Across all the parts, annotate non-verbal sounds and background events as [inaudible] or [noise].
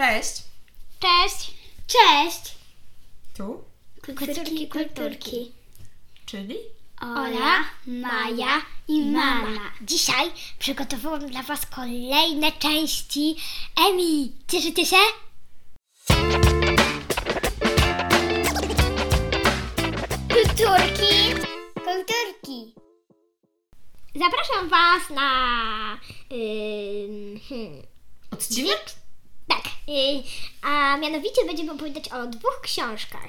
Cześć. Cześć! Cześć! Tu, Kulturki, kulturki. czyli Ola, Maja i mama. Dzisiaj przygotowałam dla Was kolejne części Emi. Cieszycie się? Kulturki, kulturki. Zapraszam Was na... Yy, hmm, odcinek? A mianowicie będziemy opowiadać o dwóch książkach.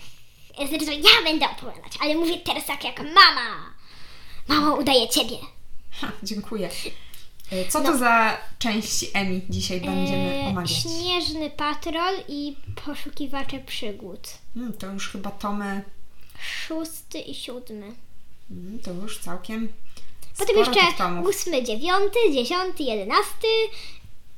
E, Znaczy, to ja będę opowiadać, ale mówię teraz tak jak mama. Mamo, udaje ciebie. Ha, dziękuję. E, Co to za części Emi dzisiaj będziemy E, omawiać? Śnieżny patrol i poszukiwacze przygód. Hmm, to już chyba tomy, Szósty i siódmy. hmm, to już całkiem Potem jeszcze ósmy, dziewiąty, dziesiąty, jedenasty,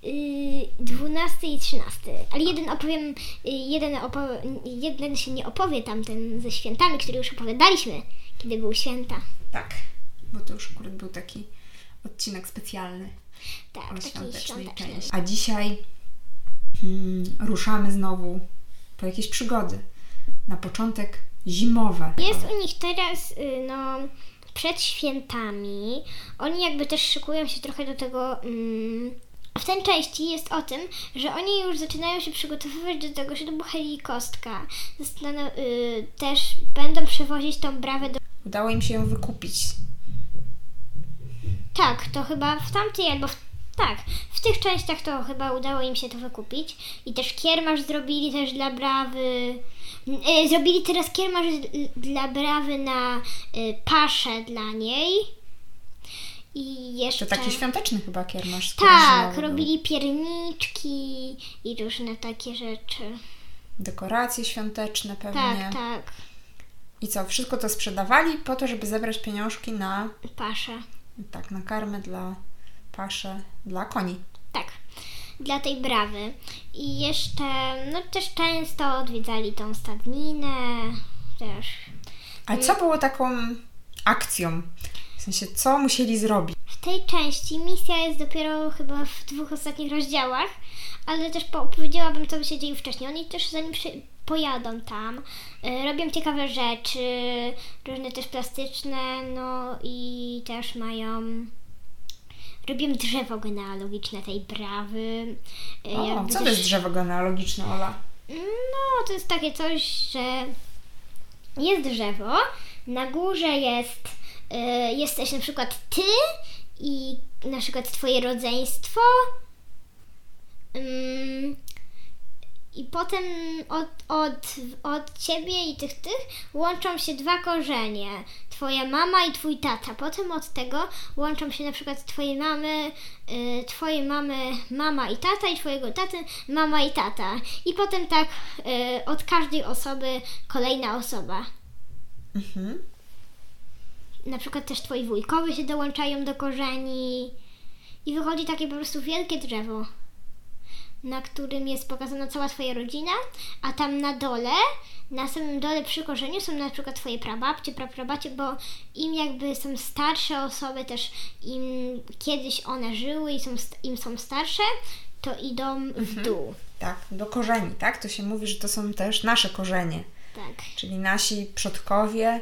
yy, dwunasty i trzynasty. Ale jeden opowiem, yy, jeden, opo- jeden się nie opowie tamten ze świętami, który już opowiadaliśmy, kiedy był święta. Tak, bo to już akurat był taki odcinek specjalny Tak, o świątecznej świąteczny. części. A dzisiaj hmm, ruszamy znowu po jakieś przygody. Na początek zimowe. Jest u nich teraz, y, no, przed świętami. Oni jakby też szykują się trochę do tego. Mm, w tej części jest o tym, że oni już zaczynają się przygotowywać do tego, że to buchali kostka. Zastanaw- y, też będą przewozić tą brawę do. Udało im się ją wykupić. Tak, to chyba w tamtej albo w. Tak, w tych częściach to chyba udało im się to wykupić. I też kiermasz zrobili też dla brawy. Y, zrobili teraz kiermasz dla brawy na y, paszę dla niej. I jeszcze. To taki świąteczny chyba kiermasz. Tak, robili pierniczki i różne takie rzeczy. Dekoracje świąteczne pewnie. Tak, tak, I co, wszystko to sprzedawali po to, żeby zebrać pieniążki na, pasze. tak, na karmę dla pasze, dla koni. Tak, dla tej brawy. I jeszcze, no też często odwiedzali tą stadninę. Też. Ale co było taką akcją? W sensie, co musieli zrobić? W tej części misja jest dopiero chyba w dwóch ostatnich rozdziałach, ale też opowiedziałabym, co by się dzieje wcześniej. Oni też zanim przy, pojadą tam, y, robią ciekawe rzeczy, różne też plastyczne, no i też mają. Robią drzewo genealogiczne tej brawy. y, O, jakby co to też- jest drzewo genealogiczne, Ola? No, to jest takie coś, że jest drzewo, na górze jest, y, jesteś na przykład ty i na przykład twoje rodzeństwo. I potem od, od, od ciebie i tych tych łączą się dwa korzenie. Twoja mama i twój tata. Potem od tego łączą się na przykład twojej mamy, y, twojej mamy mama i tata i twojego taty mama i tata. I potem tak y, od każdej osoby kolejna osoba. Mhm. Na przykład też twoi wujkowie się dołączają do korzeni. I wychodzi takie po prostu wielkie drzewo, na którym jest pokazana cała twoja rodzina, a tam na dole, na samym dole przy korzeniu są na przykład twoje prababcie, praprabacie, bo im jakby są starsze osoby też, im kiedyś one żyły i są, im są starsze, to idą w dół. Tak, do korzeni, tak? To się mówi, że to są też nasze korzenie, Tak. czyli nasi przodkowie.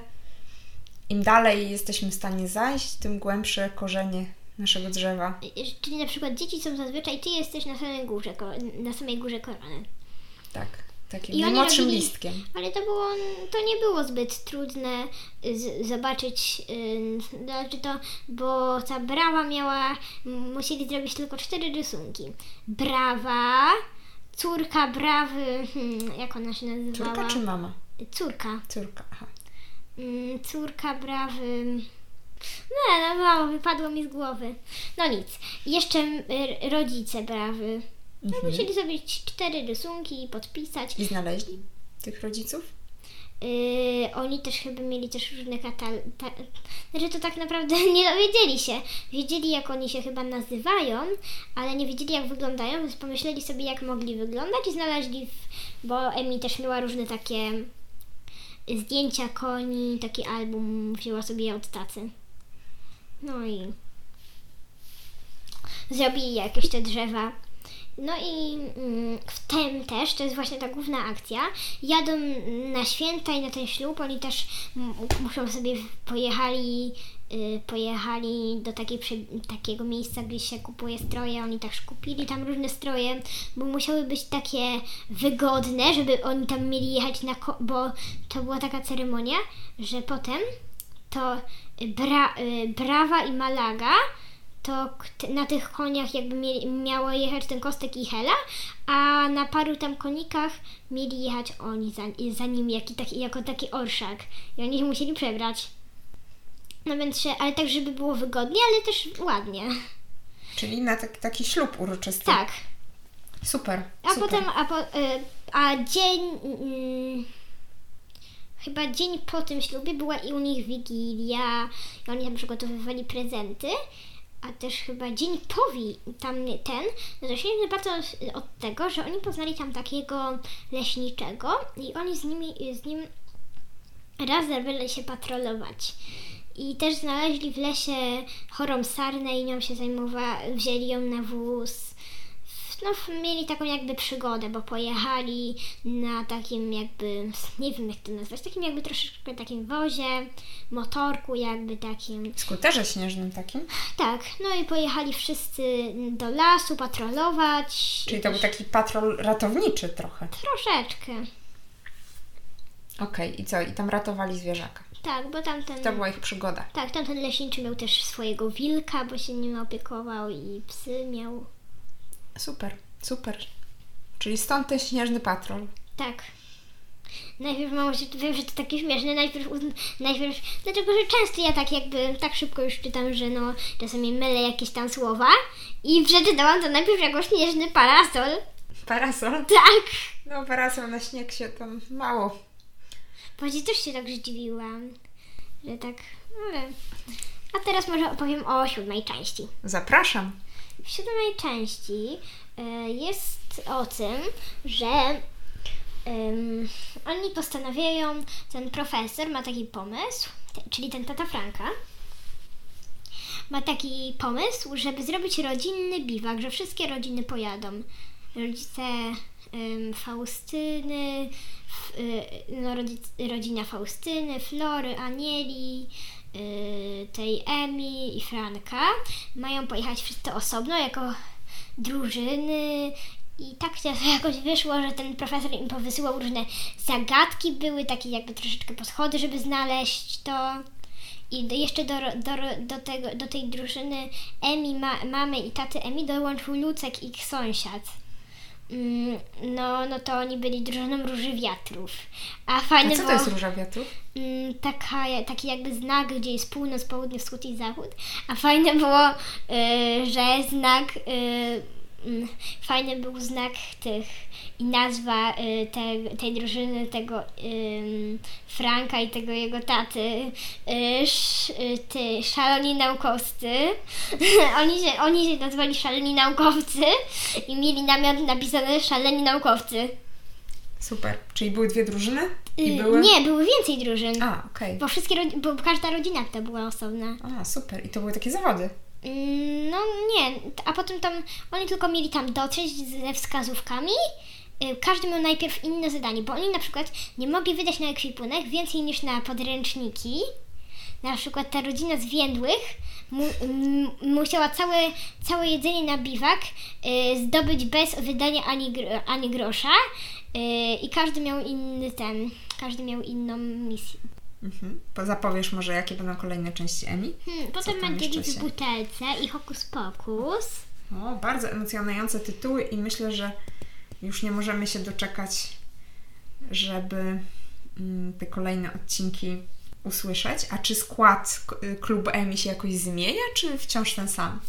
Im dalej jesteśmy w stanie zajść, tym głębsze korzenie naszego drzewa. Czyli na przykład dzieci są zazwyczaj, ty jesteś na samej górze, na samej górze korony. Tak, takim I najmłodszym robili- listkiem. Ale to było, to nie było zbyt trudne y, z, zobaczyć, y, znaczy to, bo ta brawa miała, musieli zrobić tylko cztery rysunki. Brawa, córka brawy, hmm, jak ona się nazywała? Córka czy mama? Córka. Córka, aha. Mm, córka brawy. No, no, mało wypadło mi z głowy. No nic. Jeszcze rodzice brawy. No, Mhm. musieli zrobić cztery rysunki i podpisać. I znaleźli tych rodziców? Yy, oni też chyba mieli też różne katal... Ta... Znaczy to tak naprawdę [laughs] nie dowiedzieli się. Wiedzieli jak oni się chyba nazywają, ale nie wiedzieli jak wyglądają, więc pomyśleli sobie jak mogli wyglądać i znaleźli, w... bo Emi też miała różne takie zdjęcia koni, taki album wzięła sobie od tacy. No i zrobili jakieś te drzewa. No i mm, w tym też, to jest właśnie ta główna akcja, jadą na święta i na ten ślub, oni też m- muszą sobie, pojechali, pojechali do takiej, takiego miejsca, gdzie się kupuje stroje, oni też kupili tam różne stroje, bo musiały być takie wygodne, żeby oni tam mieli jechać na, bo to była taka ceremonia, że potem to y, bra, y, Brawa i Malaga to na tych koniach jakby miało jechać ten Kostek i Hela, a na paru tam konikach mieli jechać oni za, za nim taki, jako taki orszak i oni się musieli przebrać. No więc się, ale tak, żeby było wygodnie, ale też ładnie. Czyli na tak, taki ślub uroczysty. Tak. Super. A super. potem, a, po, y, a dzień, mm, chyba dzień po tym ślubie była i u nich wigilia, i oni tam przygotowywali prezenty, a też chyba dzień po wi- tam ten, zaczęliśmy bardzo od tego, że oni poznali tam takiego leśniczego i oni z nimi, z nim raz zabrali się patrolować. I też znaleźli w lesie chorą sarnę i nią się zajmowali, wzięli ją na wóz. No, mieli taką jakby przygodę, bo pojechali na takim jakby, nie wiem jak to nazwać, takim jakby troszeczkę takim wozie, motorku jakby takim. Skuterze śnieżnym takim? Tak, no i pojechali wszyscy do lasu patrolować. Czyli to był taki patrol ratowniczy trochę. Troszeczkę. Okej, i co? I tam ratowali zwierzaka. Tak, bo tamten... To była ich przygoda. Tak, tamten leśniczy miał też swojego wilka, bo się nim opiekował i psy miał. Super, super. Czyli stąd ten śnieżny patrol. Tak. Najpierw mało się, wiem, że to takie śmieszne, najpierw, najpierw, dlatego, że często ja tak jakby, tak szybko już czytam, że no, czasami mylę jakieś tam słowa i przeczytałam to najpierw jako śnieżny parasol. Parasol? Tak! No parasol na śnieg się tam mało. Właśnie też się tak zdziwiłam, że tak, ale... A teraz może opowiem o siódmej części. Zapraszam. W siódmej części e, jest o tym, że em, oni postanawiają, ten profesor ma taki pomysł, te, czyli ten tata Franka, ma taki pomysł, żeby zrobić rodzinny biwak, że wszystkie rodziny pojadą. Rodzice em, Faustyny, f, y, no, rodzic, rodzina Faustyny, Flory, Anieli, y, tej Emi i Franka mają pojechać wszyscy osobno jako drużyny i tak się [laughs] jakoś wyszło, że ten profesor im powysyłał różne zagadki, były takie jakby troszeczkę podchody, żeby znaleźć to. I do, jeszcze do, do, do, tego, do tej drużyny Emi, ma, mamy i taty Emi dołączył Lucek, ich sąsiad. Mm, No, no to oni byli drużyną Róży Wiatrów. A A fajne co było... to jest róża wiatrów? Mm, taka, taki jakby znak, gdzie jest północ, południe, wschód i zachód. A fajne było, y, że znak, y, fajny był znak tych i nazwa y, te, tej drużyny, tego Franka i tego jego taty, y, sz, y, ty, szaloni naukowcy. [laughs] oni, się, oni się nazwali szaleni naukowcy i mieli namiot napisane szaleni naukowcy. Super. Czyli były dwie drużyny? I były... Nie, były więcej drużyn. A, okej. Bo wszystkie, bo każda rodzina to była osobna. A, super. I to były takie zawody. Mm, No nie, a potem tam oni tylko mieli tam dotrzeć ze wskazówkami. Y, Każdy miał najpierw inne zadanie, bo oni na przykład nie mogli wydać na ekwipunek więcej niż na podręczniki. Na przykład ta rodzina zwiędłych mu, m, musiała całe, całe jedzenie na biwak y, zdobyć bez wydania ani, ani grosza. Y, I każdy miał inny ten, każdy miał inną misję. Mhm. Po- Zapowiesz może, jakie będą kolejne części Emi? Hmm, potem tam Mandzieli jeszcze w butelce i hokus pokus. O, bardzo emocjonujące tytuły i myślę, że już nie możemy się doczekać, żeby mm, te kolejne odcinki usłyszeć. A czy skład klubu Emi się jakoś zmienia, czy wciąż ten sam?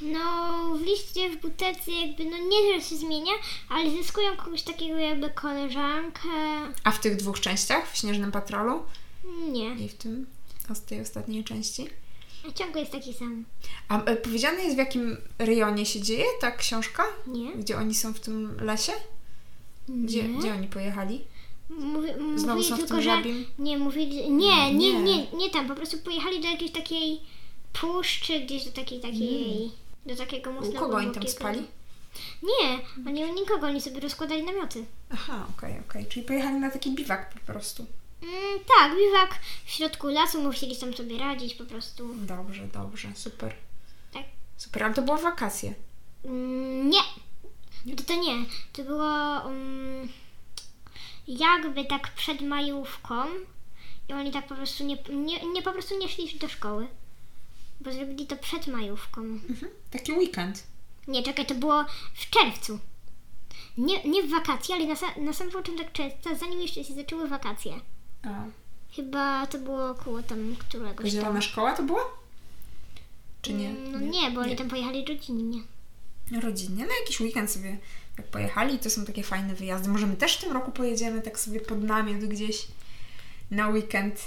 No, w liście w butelce jakby, no nie, że się zmienia, ale zyskują kogoś takiego jakby koleżankę. A w tych dwóch częściach, w Śnieżnym Patrolu Nie, i w tym, z tej ostatniej części? ciągle jest taki sam. A e, powiedziane jest, w jakim rejonie się dzieje ta książka? Nie? Gdzie oni są w tym lesie? Gdzie, Nie. gdzie oni pojechali? Mówi, Znowu mówili tylko, że... żabim? Nie, mówili... Nie, nie, Nie. nie, nie, tam, po prostu pojechali do jakiejś takiej puszczy, gdzieś do takiej, takiej... Do takiego mocno U kogo oni tam spali? Nie, oni u nikogo, oni sobie rozkładali namioty. Aha, okej, okej. Czyli pojechali na taki biwak po prostu. Mm, tak, biwak w środku lasu, musieli tam sobie radzić po prostu. Dobrze, dobrze, super. Tak. Super, ale to było wakacje. Mm, nie. To, to nie. To było um, jakby tak przed majówką i oni tak po prostu nie, nie, nie po prostu nie szli do szkoły. Bo zrobili to przed majówką. Mhm. Taki weekend. Nie, czekaj, to było w czerwcu. Nie, nie w wakacje, ale na, na sam początek czerwca, zanim jeszcze się zaczęły wakacje. A, Chyba to było około tam któregoś tam. zielona szkoła to była? Czy nie? No nie, bo oni tam pojechali rodzinnie. Rodzinnie, na jakiś weekend sobie tak pojechali. To są takie fajne wyjazdy. Może my też w tym roku pojedziemy tak sobie pod namiot gdzieś na weekend.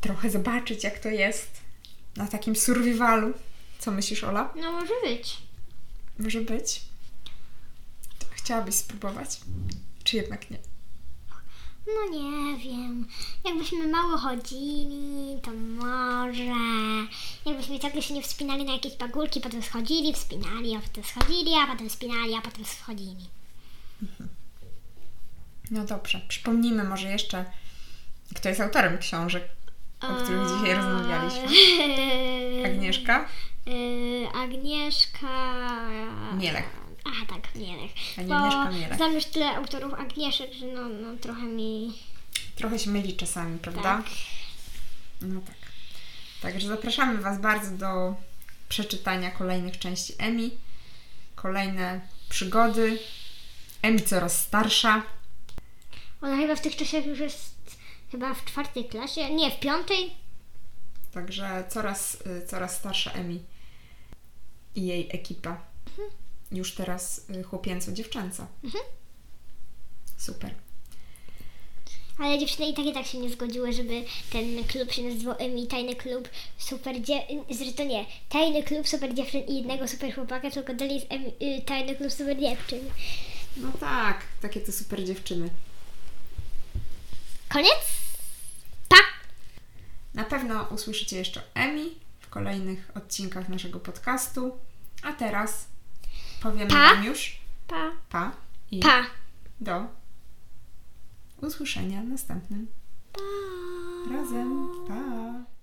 Trochę zobaczyć, jak to jest na takim survivalu. Co myślisz, Ola? No może być. Może być? Chciałabyś spróbować? Czy jednak nie? No nie wiem. Jakbyśmy mało chodzili, to może. Jakbyśmy ciągle się nie wspinali na jakieś pagórki, potem schodzili, wspinali, a potem schodzili, a potem wspinali, a potem schodzili. No dobrze. Przypomnijmy może jeszcze, kto jest autorem książek, o których dzisiaj rozmawialiśmy. [laughs] Agnieszka Yy, Agnieszka. Mielek. Tak, Mielek. Pani Bo Agnieszka Mielek. znam już tyle autorów Agnieszek, że no, no trochę mi. Trochę się myli czasami, prawda? Tak. No tak. Także zapraszamy Was bardzo do przeczytania kolejnych części Emi. Kolejne przygody. Emi coraz starsza. Ona chyba w tych czasach już jest chyba w czwartej klasie. Nie, w piątej. Także coraz, y, coraz starsza Emi i jej ekipa. Już teraz y, chłopięco-dziewczęca. Mhm. Super. Ale dziewczyny i tak i tak się nie zgodziły, żeby ten klub się nazywał Emi Tajny Klub Super Dzie... Zresztą nie, Tajny Klub Super Dziewczyn i jednego super chłopaka, tylko dalej jest Emi... y, Tajny Klub Super Dziewczyn. No tak, takie to super dziewczyny. Koniec? Pa! Na pewno usłyszycie jeszcze Emi w kolejnych odcinkach naszego podcastu. A teraz powiemy Pa. Wam już Pa! pa i Pa! do usłyszenia następnym Pa! razem. Pa!